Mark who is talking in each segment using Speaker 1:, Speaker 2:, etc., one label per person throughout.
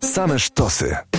Speaker 1: Same sztosy.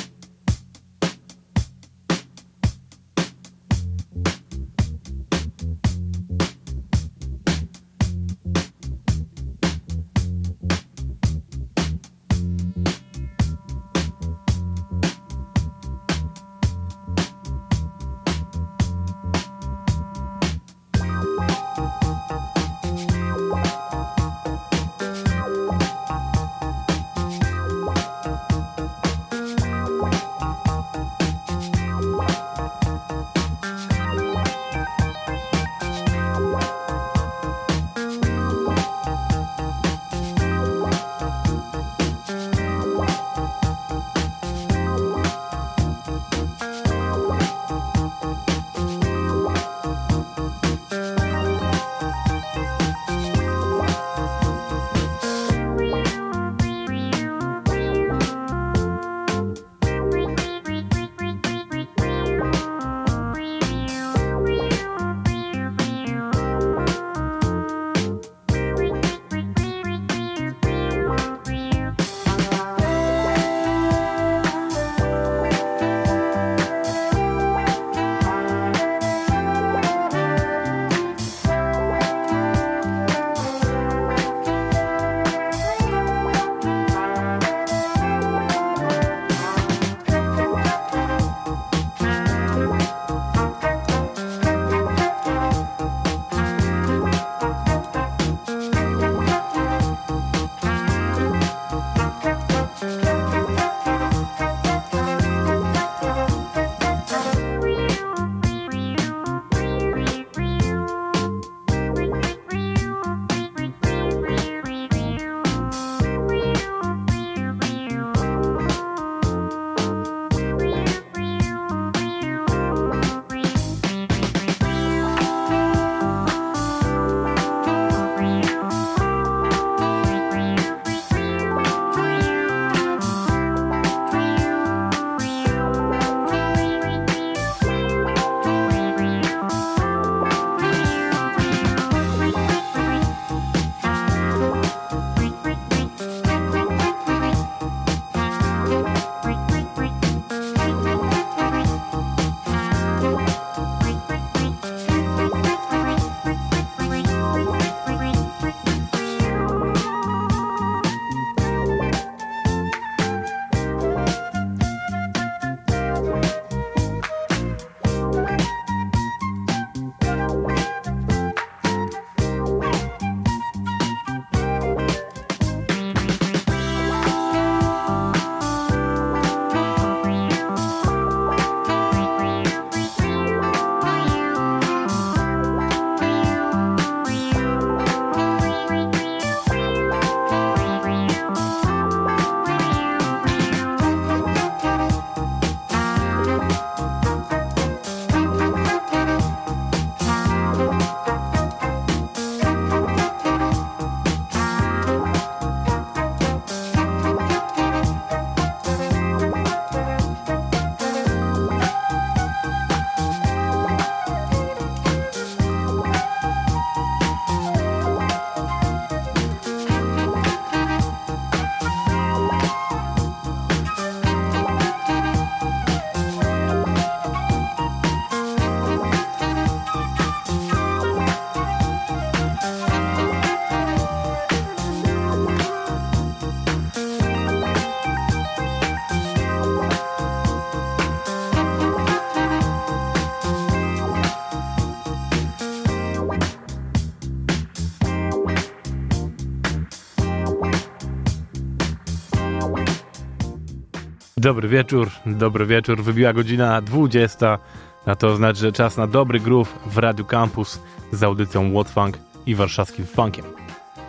Speaker 2: Dobry wieczór, dobry wieczór. Wybiła godzina 20, a to znaczy, że czas na dobry groove w Radio Campus z audycją What Funk i warszawskim funkiem.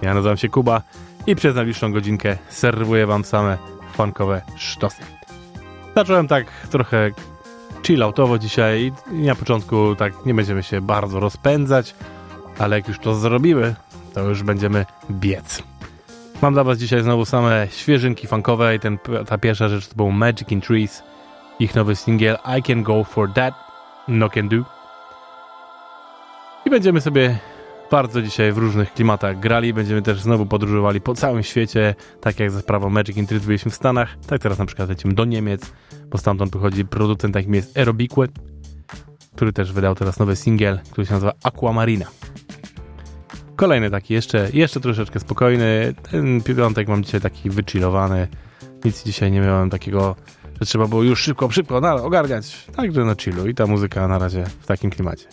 Speaker 2: Ja nazywam się Kuba i przez najbliższą godzinkę serwuję wam same funkowe sztosy. Zacząłem tak trochę chilloutowo dzisiaj i na początku tak nie będziemy się bardzo rozpędzać, ale jak już to zrobimy, to już będziemy biec. Mam dla was dzisiaj znowu same świeżynki funkowe i ten, ta pierwsza rzecz to był Magic in Trees, ich nowy singiel I Can Go For That, No Can Do. I będziemy sobie bardzo dzisiaj w różnych klimatach grali. Będziemy też znowu podróżowali po całym świecie, tak jak za sprawą Magic in byliśmy w Stanach, tak teraz na przykład lecimy do Niemiec, bo stamtąd pochodzi producent takim jest Aerobique, który też wydał teraz nowy singiel, który się nazywa Aquamarina. Kolejny taki, jeszcze, jeszcze troszeczkę spokojny. Ten piątek mam dzisiaj taki wychillowany. Nic dzisiaj nie miałem takiego, że trzeba było już szybko, szybko no, ogarniać. Także na chillu i ta muzyka na razie w takim klimacie.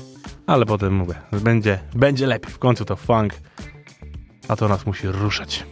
Speaker 2: Ale potem mówię, będzie, będzie lepiej. W końcu to funk, a to nas musi ruszać.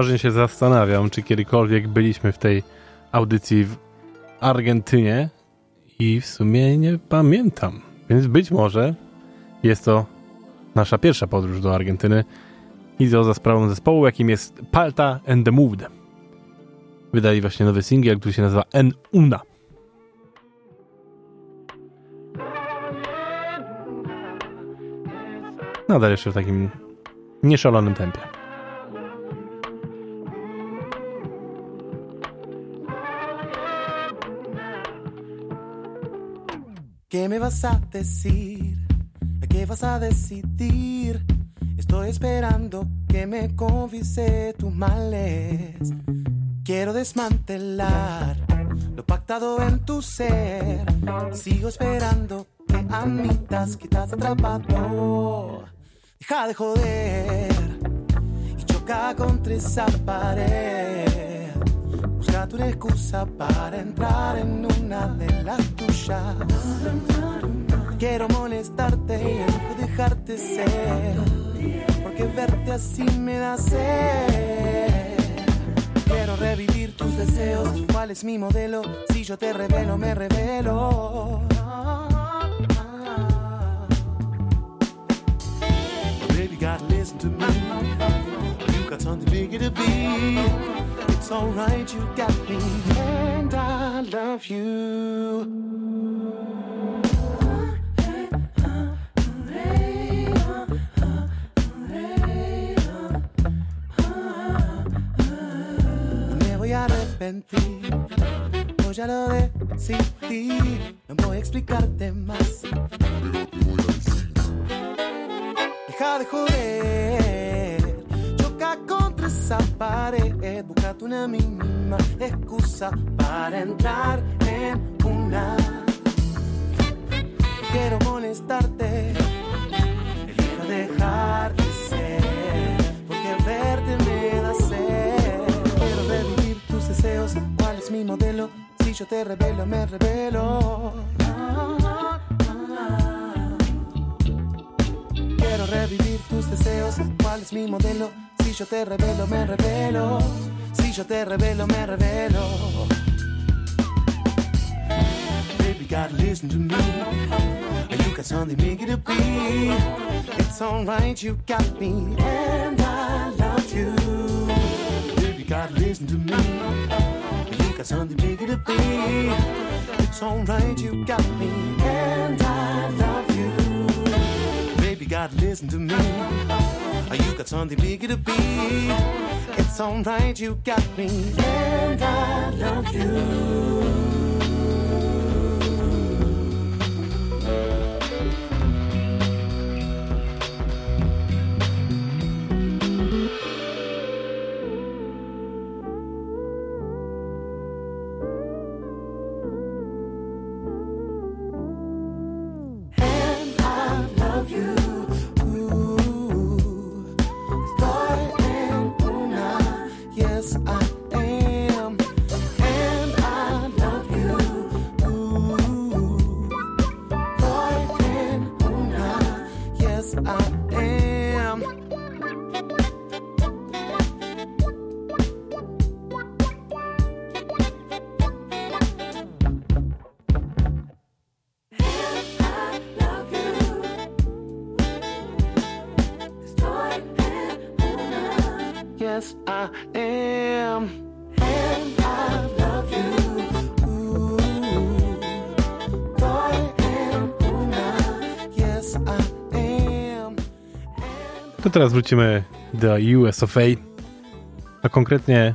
Speaker 2: Poważnie się zastanawiam, czy kiedykolwiek byliśmy w tej audycji w Argentynie i w sumie nie pamiętam. Więc być może jest to nasza pierwsza podróż do Argentyny i to za sprawą zespołu, jakim jest Palta and the Moved. Wydali właśnie nowy singiel, który się nazywa En Una. Nadal jeszcze w takim nieszalonym tempie.
Speaker 3: ¿Qué me vas a decir? ¿Qué vas a decidir? Estoy esperando que me confiese tus males. Quiero desmantelar lo pactado en tu ser. Sigo esperando que admitas que estás atrapado. Deja de joder y choca contra esa pared. Tu excusa para entrar en una de las tuyas. Quiero molestarte y dejarte ser, porque verte así me da sed. Quiero revivir tus deseos. ¿Cuál es mi modelo? Si yo te revelo, me revelo. Baby, gotta listen to me. Got something bigger to be. It's alright, you got me, and I love you. arrepentir. Yo ya lo decidí, no voy a explicarte más. Deja de joder, esa pared. Una mínima excusa para entrar en una. Quiero molestarte, quiero dejarte ser, porque verte me da sed. Quiero revivir tus deseos, cuál es mi modelo. Si yo te revelo, me revelo. Quiero revivir tus deseos, cuál es mi modelo. Si yo te revelo, me revelo. Si yo te revelo, me revelo. Baby, gotta listen to me. You got something bigger to be. It's alright, you got me, and I love you. Baby, gotta listen to me. You got something bigger to be. It's alright, you got me, and I love you. Gotta listen to me. You got something bigger to be. It's alright, you got me, and I love you.
Speaker 2: To teraz wrócimy do US a konkretnie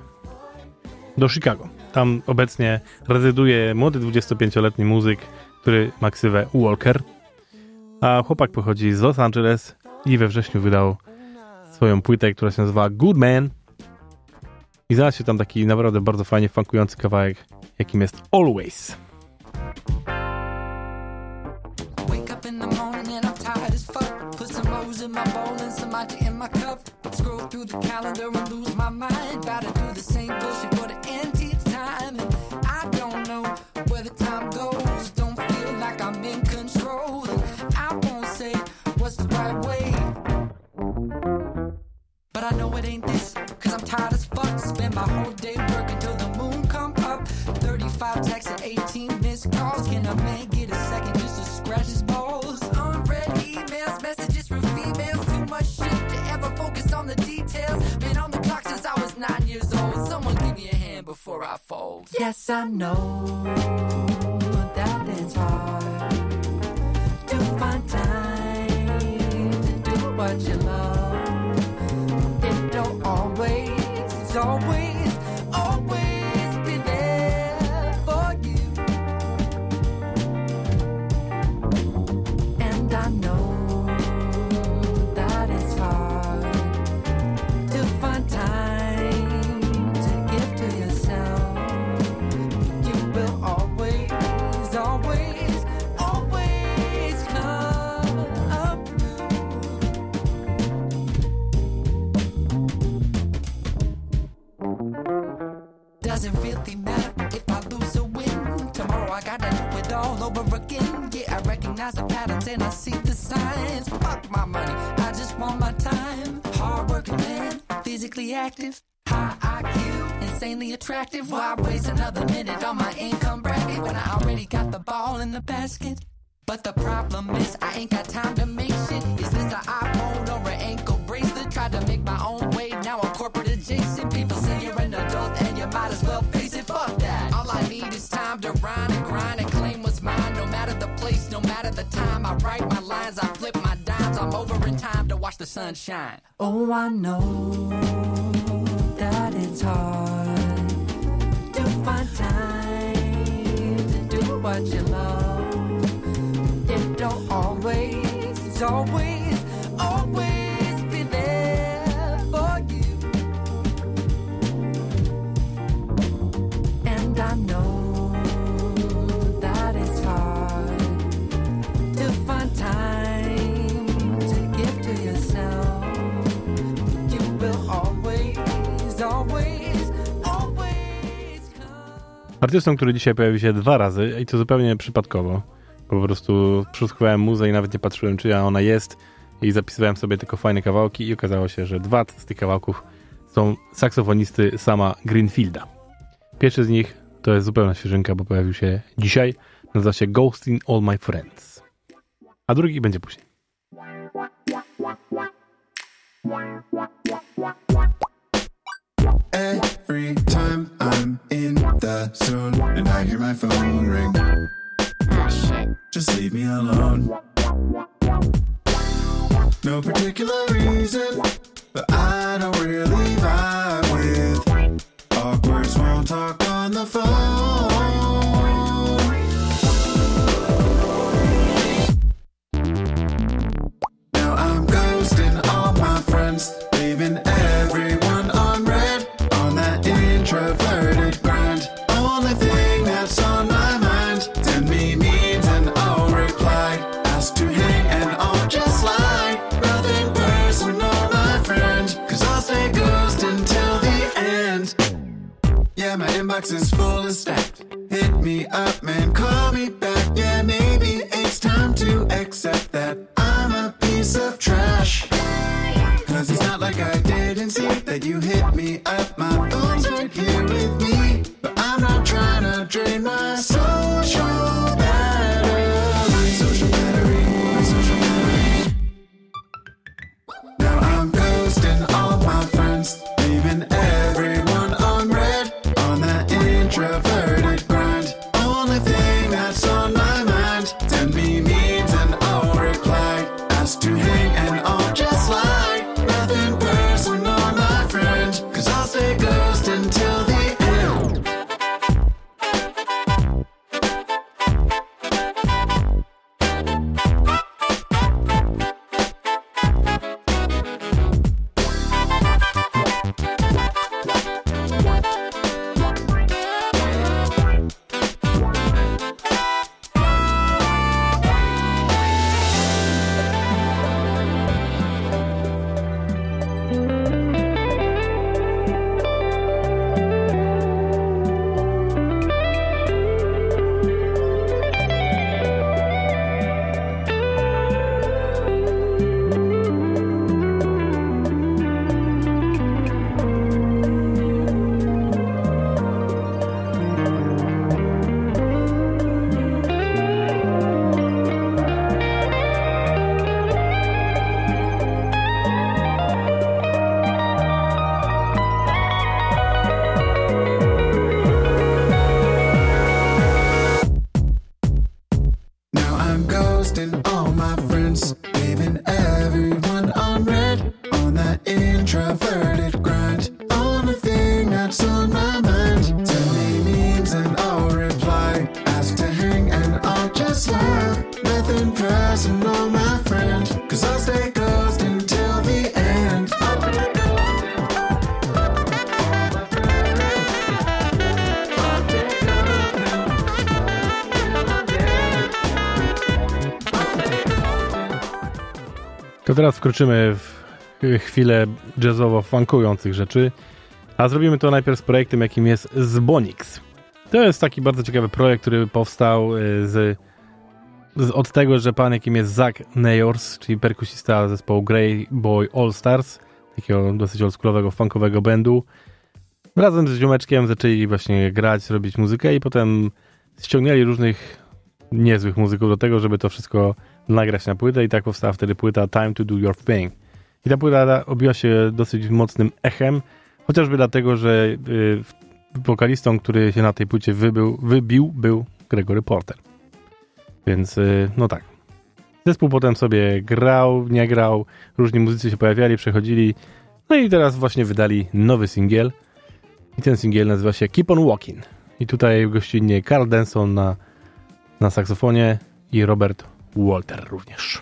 Speaker 2: do Chicago. Tam obecnie rezyduje młody 25-letni muzyk, który ma ksywę Walker, a chłopak pochodzi z Los Angeles i we wrześniu wydał swoją płytę, która się nazywa Good Man i znalazł się tam taki naprawdę bardzo fajnie funkujący kawałek, jakim jest Always.
Speaker 4: Wake up in the morning and I'm tired as fuck. Put some rose in my bowl and some matcha in my cup. Scroll through the calendar and lose my mind. About to do the same bullshit for the nth time. And I don't know where the time goes. Don't feel like I'm in control. And I won't say what's the right way. But I know it ain't this, cause I'm tired as fuck. Spend my whole day working till the moon come up. 35 texts and 18 missed calls. Can a man before I fold. Yes, I know that it's hard to find time to do what you love. Again. Yeah, I recognize the patterns and I see the signs. Fuck my money, I just want my time. Hardworking man, physically active. High IQ, insanely attractive. Why waste another minute on my income bracket when I already got the ball in the basket? But the problem is, I ain't got time to make shit. Is this an iPhone or an ankle bracelet? Tried to make my own way, now I'm corporate adjacent. People say you're an adult over in time to watch the sun shine. Oh, I know that it's hard to find time to do what you love. It don't always, always, always
Speaker 2: Artystą, który dzisiaj pojawił się dwa razy i to zupełnie przypadkowo. Po prostu przesłuchałem muzę i nawet nie patrzyłem, czyja ona jest i zapisywałem sobie tylko fajne kawałki i okazało się, że dwa z tych kawałków są saksofonisty sama Greenfielda. Pierwszy z nich to jest zupełna świeżynka, bo pojawił się dzisiaj. Nazywa się Ghosting All My Friends. A drugi będzie później.
Speaker 5: Every time I'm in the zone and I hear my phone ring, ah, just leave me alone. No particular reason, but I don't really vibe with awkward small talk on the phone. Now I'm ghosting all my friends, Yeah, my
Speaker 2: Wkroczymy w chwilę jazzowo-funkujących rzeczy, a zrobimy to najpierw z projektem, jakim jest Zbonix. To jest taki bardzo ciekawy projekt, który powstał y, z, z, od tego, że pan, jakim jest Zach Neyors, czyli perkusista zespołu Grey Boy All Stars, takiego dosyć oldschoolowego, funkowego bandu, Razem z ziomeczkiem zaczęli właśnie grać, robić muzykę i potem ściągnęli różnych niezłych muzyków do tego, żeby to wszystko nagrać na płytę i tak powstała wtedy płyta Time to Do Your Thing. I ta płyta obiła się dosyć mocnym echem, chociażby dlatego, że y, wokalistą, który się na tej płycie wybył, wybił, był Gregory Porter. Więc y, no tak. Zespół potem sobie grał, nie grał, różni muzycy się pojawiali, przechodzili. No i teraz właśnie wydali nowy singiel. I ten singiel nazywa się Keep on Walking. I tutaj gościnnie Carl Denson na, na saksofonie i Robert Walter również.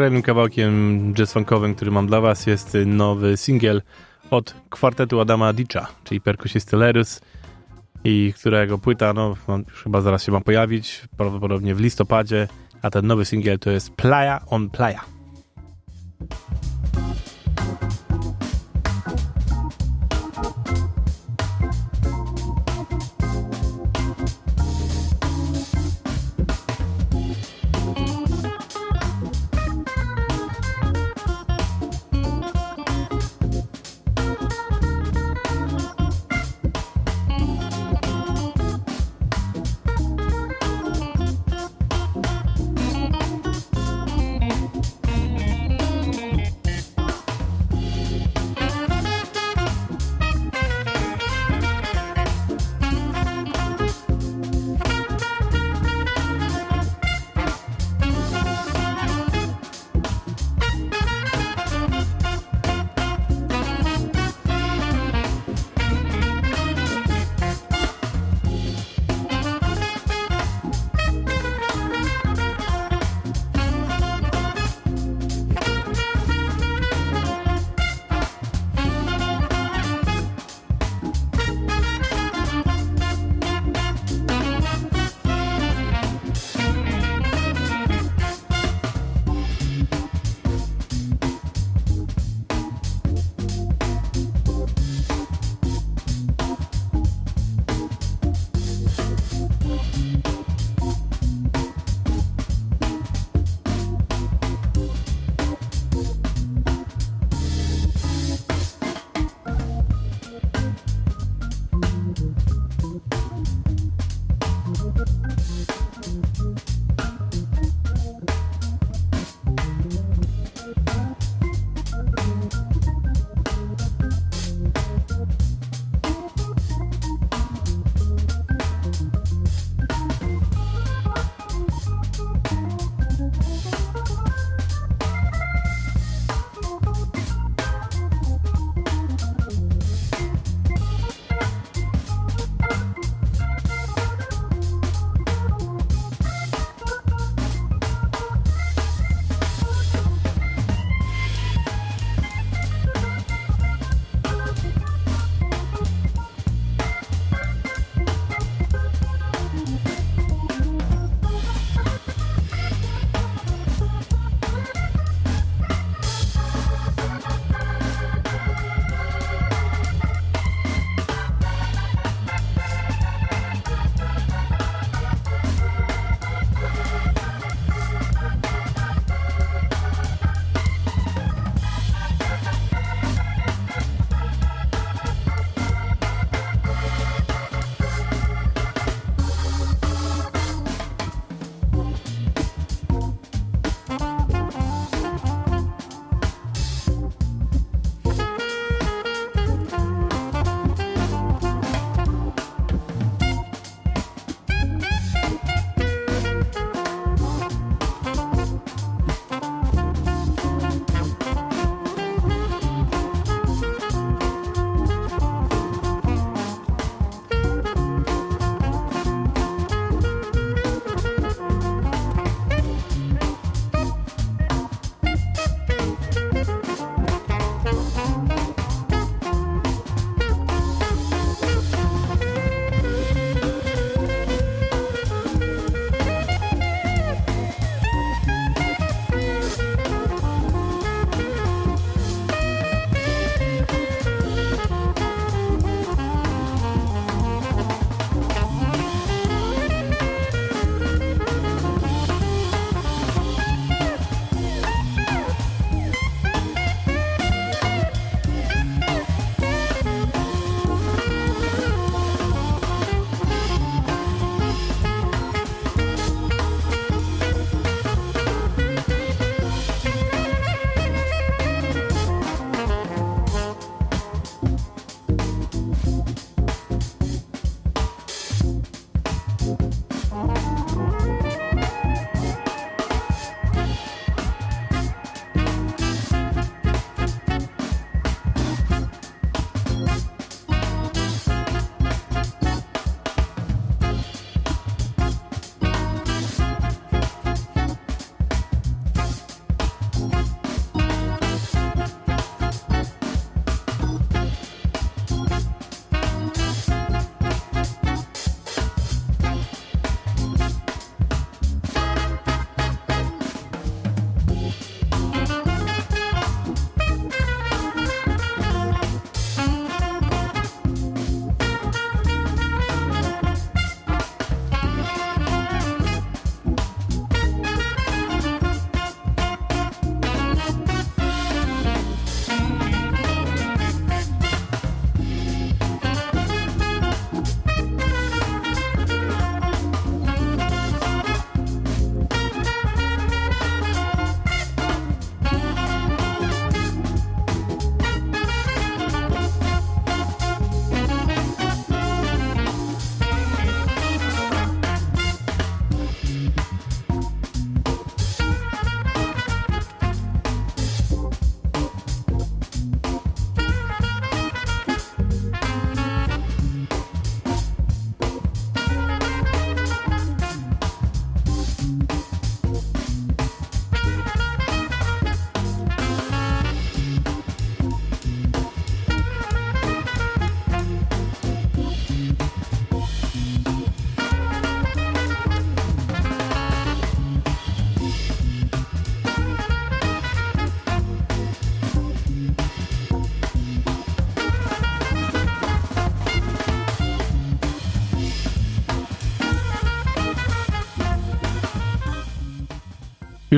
Speaker 2: Kolejnym kawałkiem jazz funkowym, który mam dla was jest nowy singiel od kwartetu Adama Dicza, czyli perkusisty Lerus i którego płyta, no już chyba zaraz się ma pojawić, prawdopodobnie w listopadzie, a ten nowy singiel to jest Playa on Playa.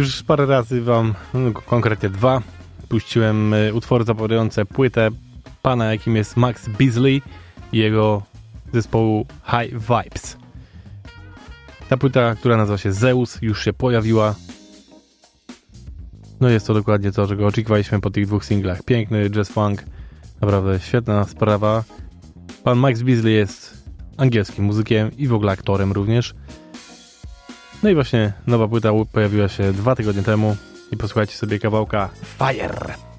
Speaker 2: Już parę razy wam, no, konkretnie dwa, puściłem y, utwory zapowiadające płytę pana, jakim jest Max Beasley i jego zespołu High Vibes. Ta płyta, która nazywa się Zeus, już się pojawiła. No jest to dokładnie to, czego oczekiwaliśmy po tych dwóch singlach. Piękny jazz funk, naprawdę świetna sprawa. Pan Max Beasley jest angielskim muzykiem i w ogóle aktorem również. No i właśnie nowa płyta pojawiła się dwa tygodnie temu i posłuchajcie sobie kawałka Fire.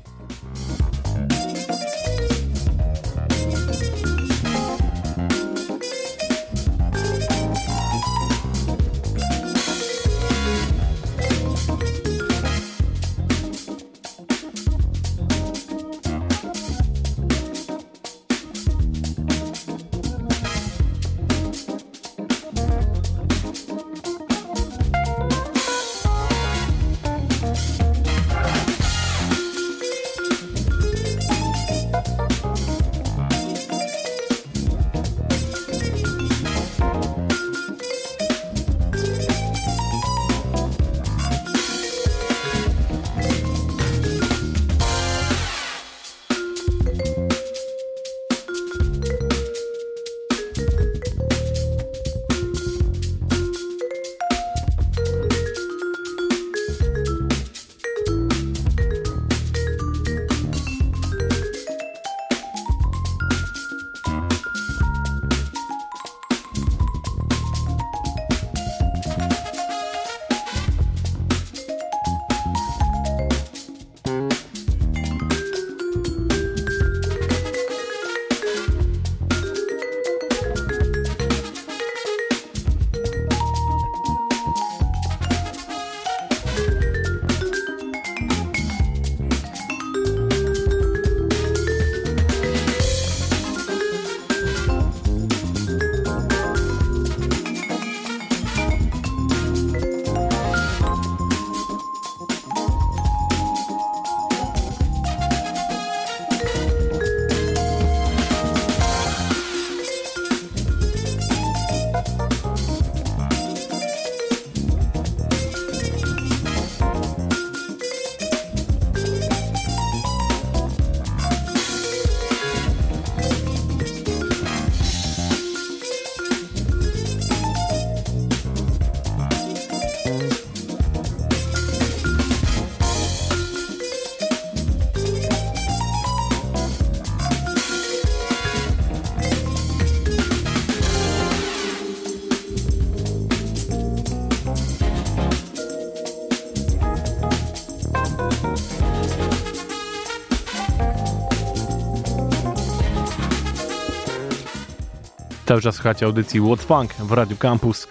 Speaker 2: Cały czas słuchacie audycji What Funk w Radio Campus.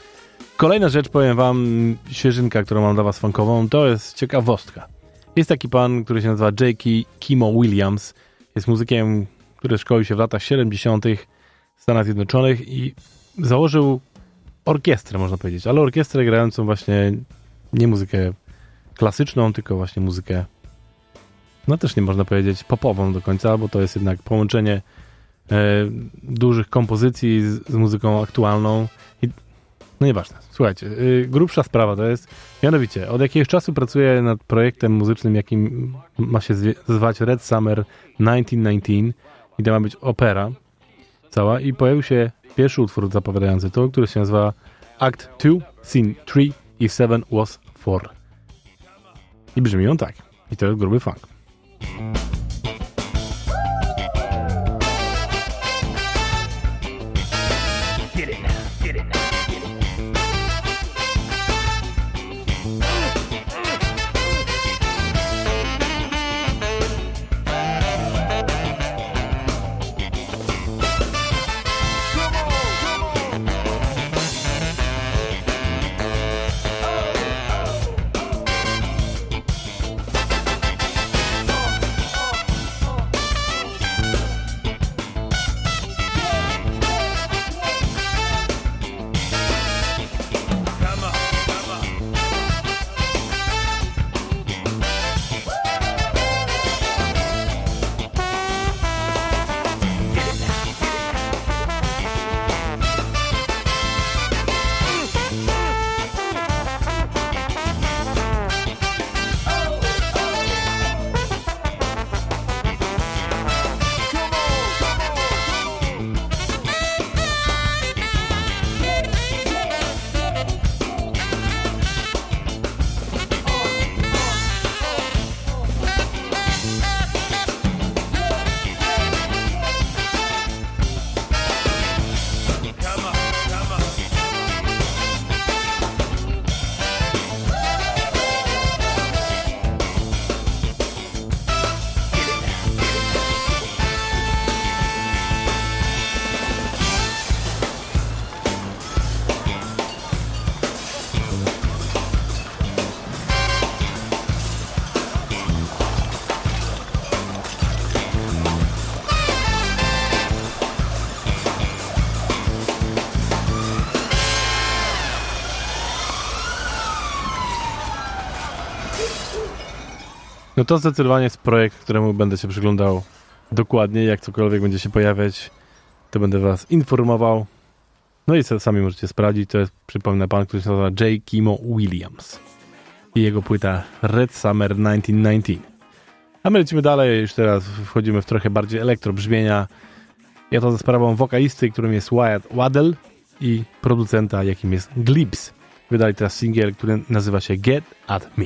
Speaker 2: Kolejna rzecz, powiem wam, świeżynka, którą mam dla was funkową, to jest ciekawostka. Jest taki pan, który się nazywa J.K. Kimo Williams. Jest muzykiem, który szkolił się w latach 70. w Stanach Zjednoczonych i założył orkiestrę, można powiedzieć, ale orkiestrę grającą właśnie nie muzykę klasyczną, tylko właśnie muzykę, no też nie można powiedzieć popową do końca, bo to jest jednak połączenie dużych kompozycji z, z muzyką aktualną. I, no nieważne. Słuchajcie, y, grubsza sprawa to jest, mianowicie, od jakiegoś czasu pracuję nad projektem muzycznym, jakim ma się zwać Red Summer 1919 i to ma być opera cała i pojawił się pierwszy utwór zapowiadający to, który się nazywa Act 2, Scene 3 i 7 was 4. I brzmi on tak. I to jest gruby funk.
Speaker 6: No to zdecydowanie jest projekt, któremu będę się przyglądał dokładnie. Jak cokolwiek będzie się pojawiać, to będę was informował. No i sami możecie sprawdzić. To jest, przypomnę, pan, który się nazywa J. Kimo Williams i jego płyta Red Summer 1919. A my lecimy dalej, już teraz wchodzimy w trochę bardziej elektrobrzmienia. Ja to ze sprawą wokalisty, którym jest Wyatt Waddell i producenta, jakim jest Glibs. Wydali teraz singiel, który nazywa się Get At Me.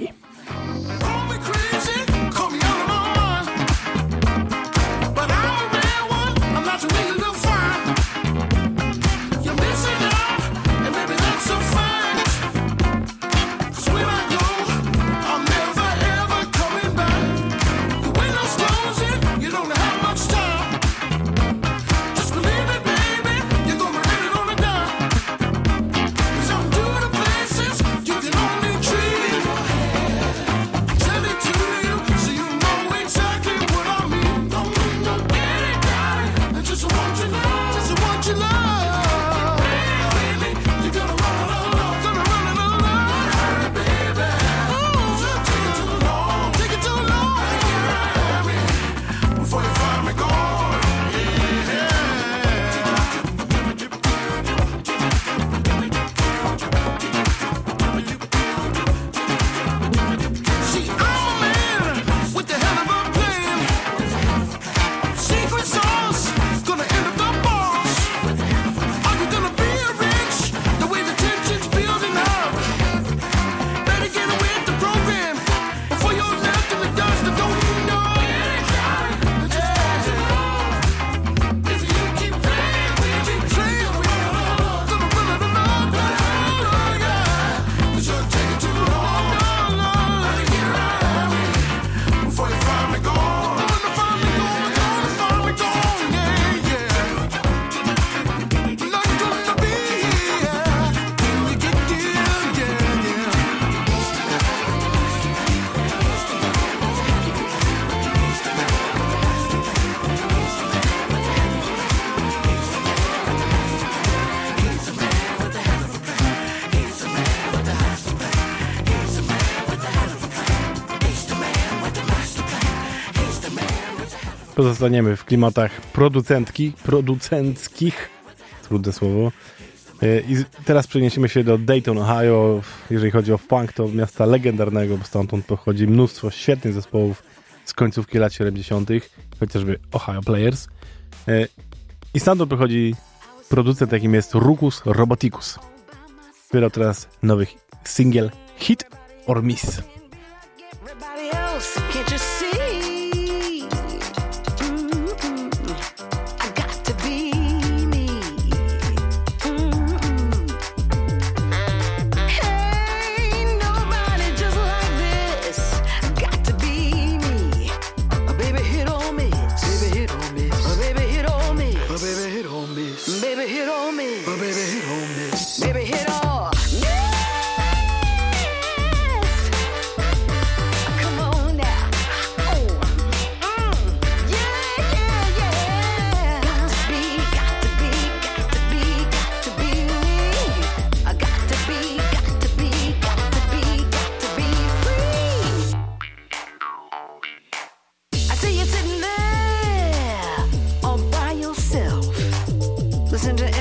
Speaker 6: pozostaniemy w klimatach producentki, producenckich, trudne słowo. E, I teraz przeniesiemy się do Dayton, Ohio. Jeżeli chodzi o funk, to miasta legendarnego, bo stamtąd pochodzi mnóstwo świetnych zespołów z końcówki lat 70., chociażby Ohio Players. E, I stamtąd pochodzi producent, jakim jest Rukus Roboticus. Wydał teraz nowych single Hit or Miss.
Speaker 7: listen to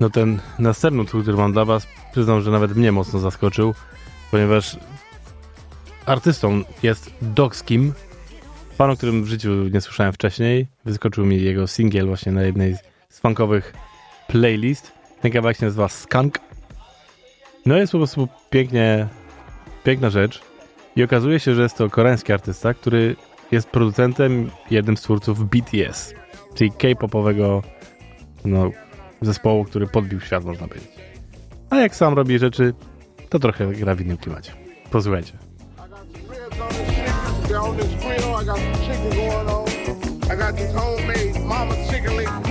Speaker 2: No ten następny utwór, który mam dla was, przyznam, że nawet mnie mocno zaskoczył, ponieważ artystą jest Dogskim, pan, o którym w życiu nie słyszałem wcześniej. Wyskoczył mi jego singiel właśnie na jednej z funkowych playlist. Ten kawałek się nazywa Skunk. No jest po prostu pięknie, piękna rzecz. I okazuje się, że jest to koreański artysta, który jest producentem jednym z twórców BTS, czyli K-popowego no, zespołu, który podbił świat, można powiedzieć. A jak sam robi rzeczy, to trochę gra w innym klimacie. Posłuchajcie.
Speaker 8: I got these homemade mama chicken
Speaker 2: legs.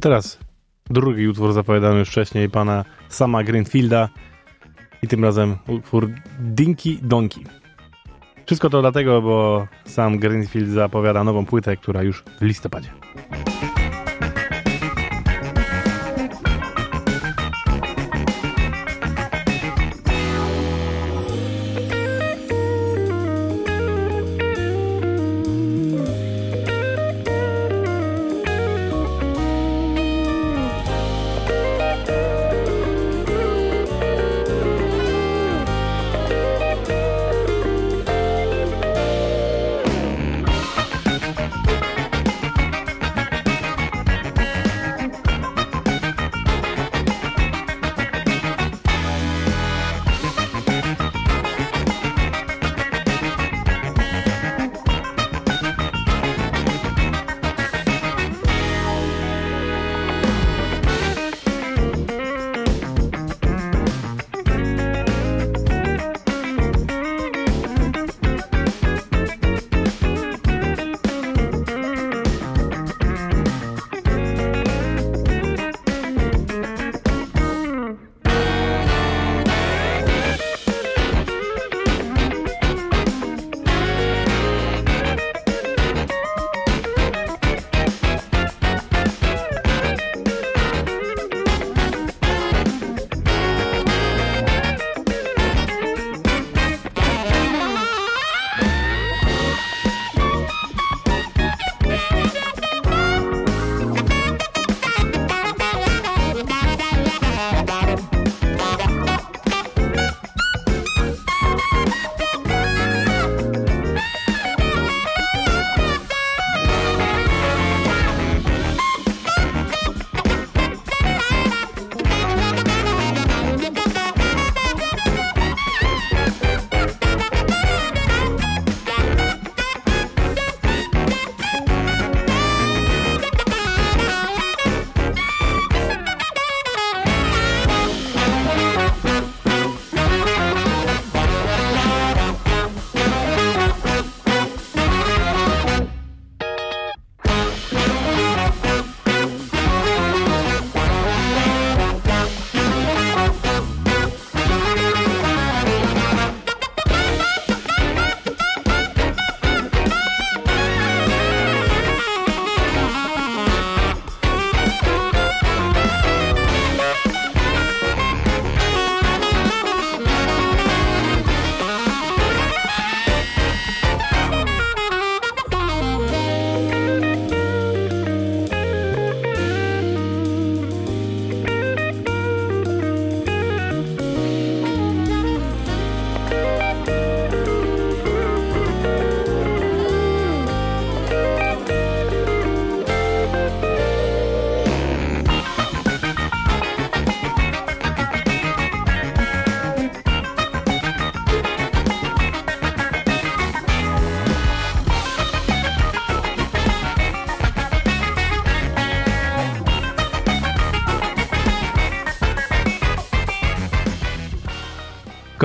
Speaker 2: Teraz drugi utwór zapowiadany już wcześniej pana sama Greenfielda i tym razem utwór Dinky Donki. Wszystko to dlatego, bo sam Greenfield zapowiada nową płytę, która już w listopadzie.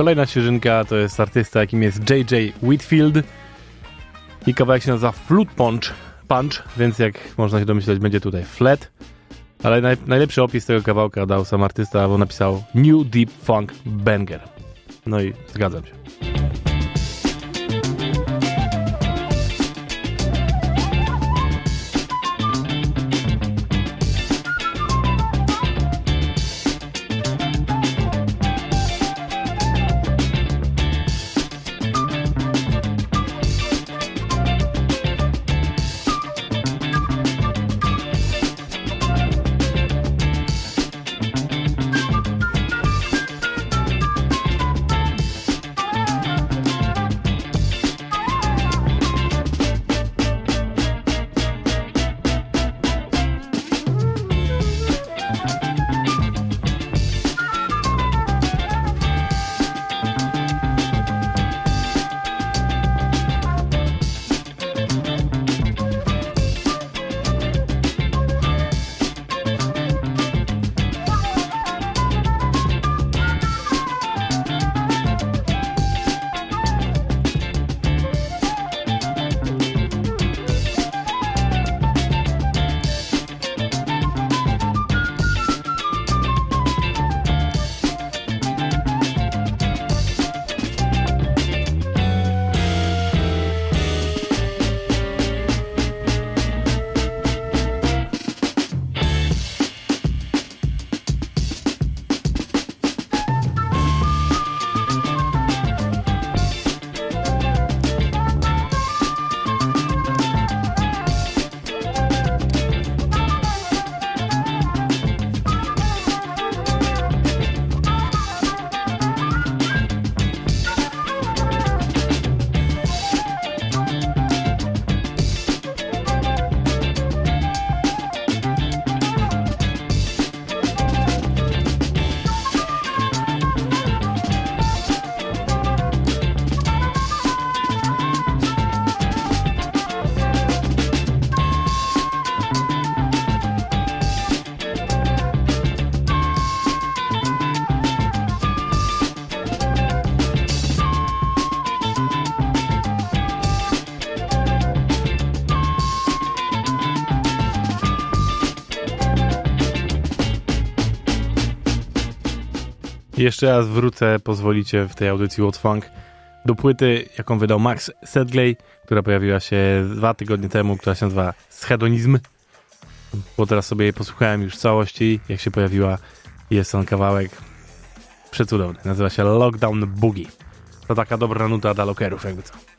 Speaker 2: Kolejna świeżynka to jest artysta, jakim jest JJ Whitfield. I kawałek się nazywa Flute Punch, Punch więc jak można się domyśleć, będzie tutaj flat. Ale naj, najlepszy opis tego kawałka dał sam artysta, bo napisał New Deep Funk Banger. No i zgadzam się. Jeszcze raz wrócę, pozwolicie, w tej audycji What Funk do płyty, jaką wydał Max Sedgley, która pojawiła się dwa tygodnie temu, która się nazywa Schedonizm. Bo teraz sobie jej posłuchałem już w całości, jak się pojawiła. Jest ten kawałek przecudowny. Nazywa się Lockdown Boogie. To taka dobra nuta dla lockerów, jakby co.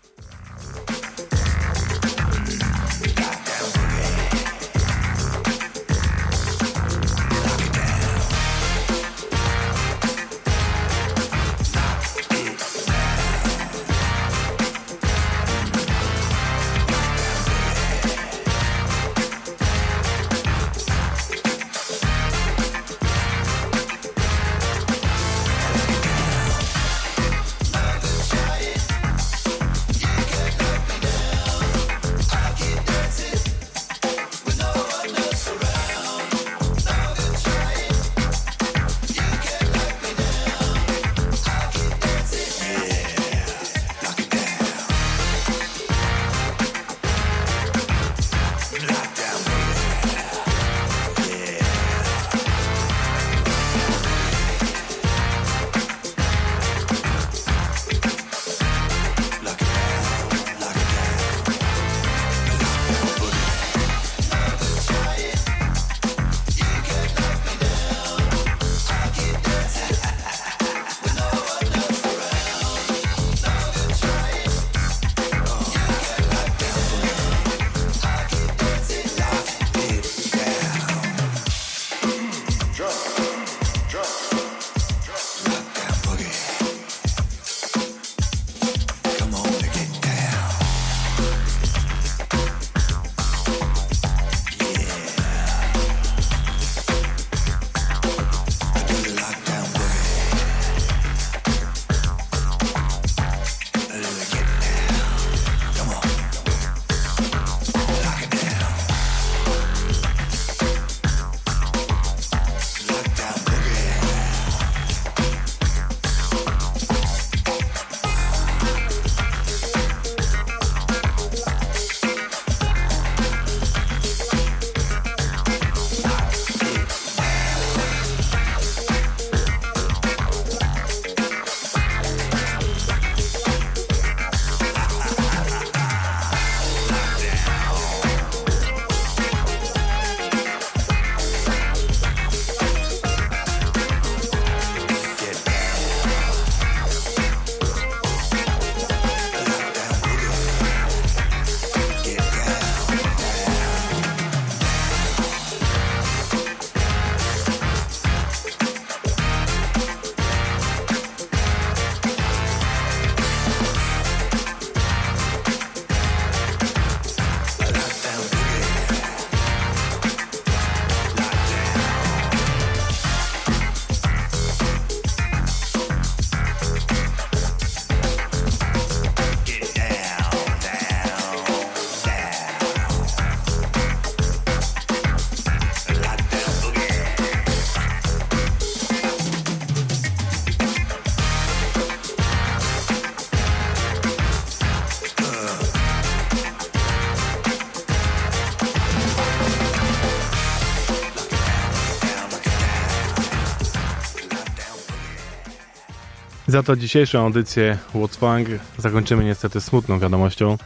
Speaker 2: Za to dzisiejszą audycję What's Funk zakończymy niestety smutną wiadomością,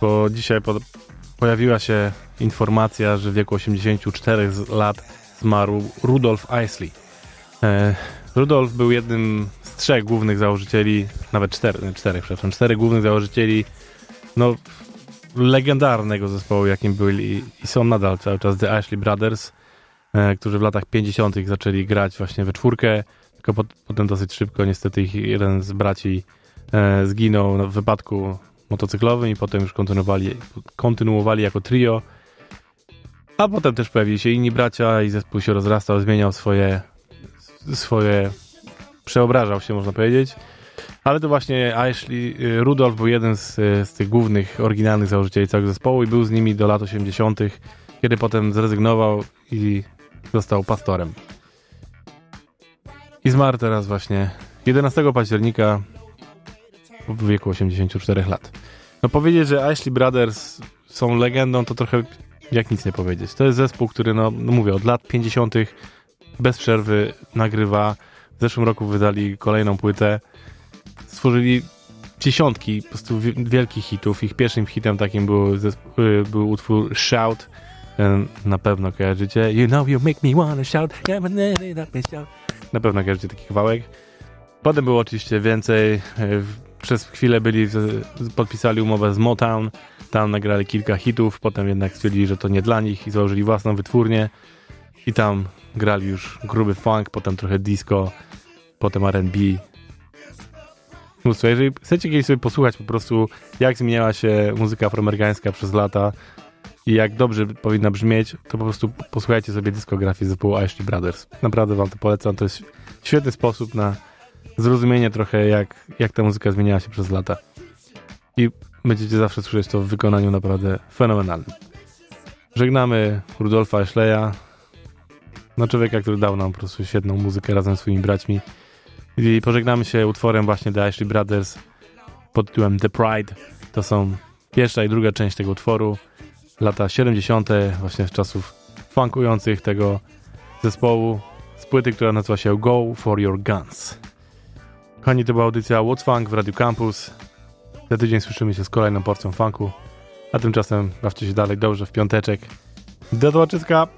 Speaker 2: bo dzisiaj po, pojawiła się informacja, że w wieku 84 z- lat zmarł Rudolf Isley. E, Rudolf był jednym z trzech głównych założycieli, nawet czterech, przepraszam, czterech głównych założycieli no, legendarnego zespołu, jakim byli i są nadal cały czas The Ashley Brothers, e, którzy w latach 50. zaczęli grać właśnie we czwórkę, pot, potem dosyć szybko niestety ich jeden z braci e, zginął w wypadku motocyklowym i potem już kontynuowali, kontynuowali jako trio. A potem też pojawili się inni bracia i zespół się rozrastał, zmieniał swoje, swoje przeobrażał się, można powiedzieć. Ale to właśnie Ashley, y, Rudolf był jeden z, y, z tych głównych, oryginalnych założycieli całego zespołu i był z nimi do lat 80., kiedy potem zrezygnował i został pastorem. I zmarł teraz właśnie 11 października w wieku 84 lat. No powiedzieć, że Ashley Brothers są legendą, to trochę jak nic nie powiedzieć. To jest zespół, który, no, no mówię, od lat 50. bez przerwy nagrywa. W zeszłym roku wydali kolejną płytę. Stworzyli dziesiątki po prostu wi- wielkich hitów. Ich pierwszym hitem takim był, zesp- y, był utwór Shout. E, Na pewno kojarzycie. You know you make me wanna shout. Na pewno kojarzycie taki kawałek. Potem było oczywiście więcej. E, Przez chwilę byli, podpisali umowę z Motown. Tam nagrali kilka hitów. Potem jednak stwierdzili, że to nie dla nich i założyli własną wytwórnię. I tam grali już gruby funk, potem trochę disco, potem R&B. Mnóstwo. Jeżeli chcecie kiedyś sobie posłuchać po prostu, jak zmieniała się muzyka afroamerykańska przez lata i jak dobrze powinna brzmieć, to po prostu posłuchajcie sobie dyskografii zespołu Ashley Brothers. Naprawdę wam to polecam. To jest świetny sposób na zrozumienie trochę, jak, jak ta muzyka zmieniała się przez lata. I będziecie zawsze słyszeć to w wykonaniu naprawdę fenomenalnym. Żegnamy Rudolfa Ashleya, no człowieka, który dał nam po prostu świetną muzykę razem z swoimi braćmi. I pożegnamy się utworem właśnie The Ashley Brothers pod tytułem The Pride. To są pierwsza i druga część tego utworu. Lata 70. właśnie z czasów funkujących tego zespołu z płyty, która nazywa się Go For Your Guns. Kochani, to była audycja What's Funk w Radio Campus. Za tydzień słyszymy się z kolejną porcją funku. A tymczasem bawcie się dalej dobrze w piąteczek. Do zobaczyska!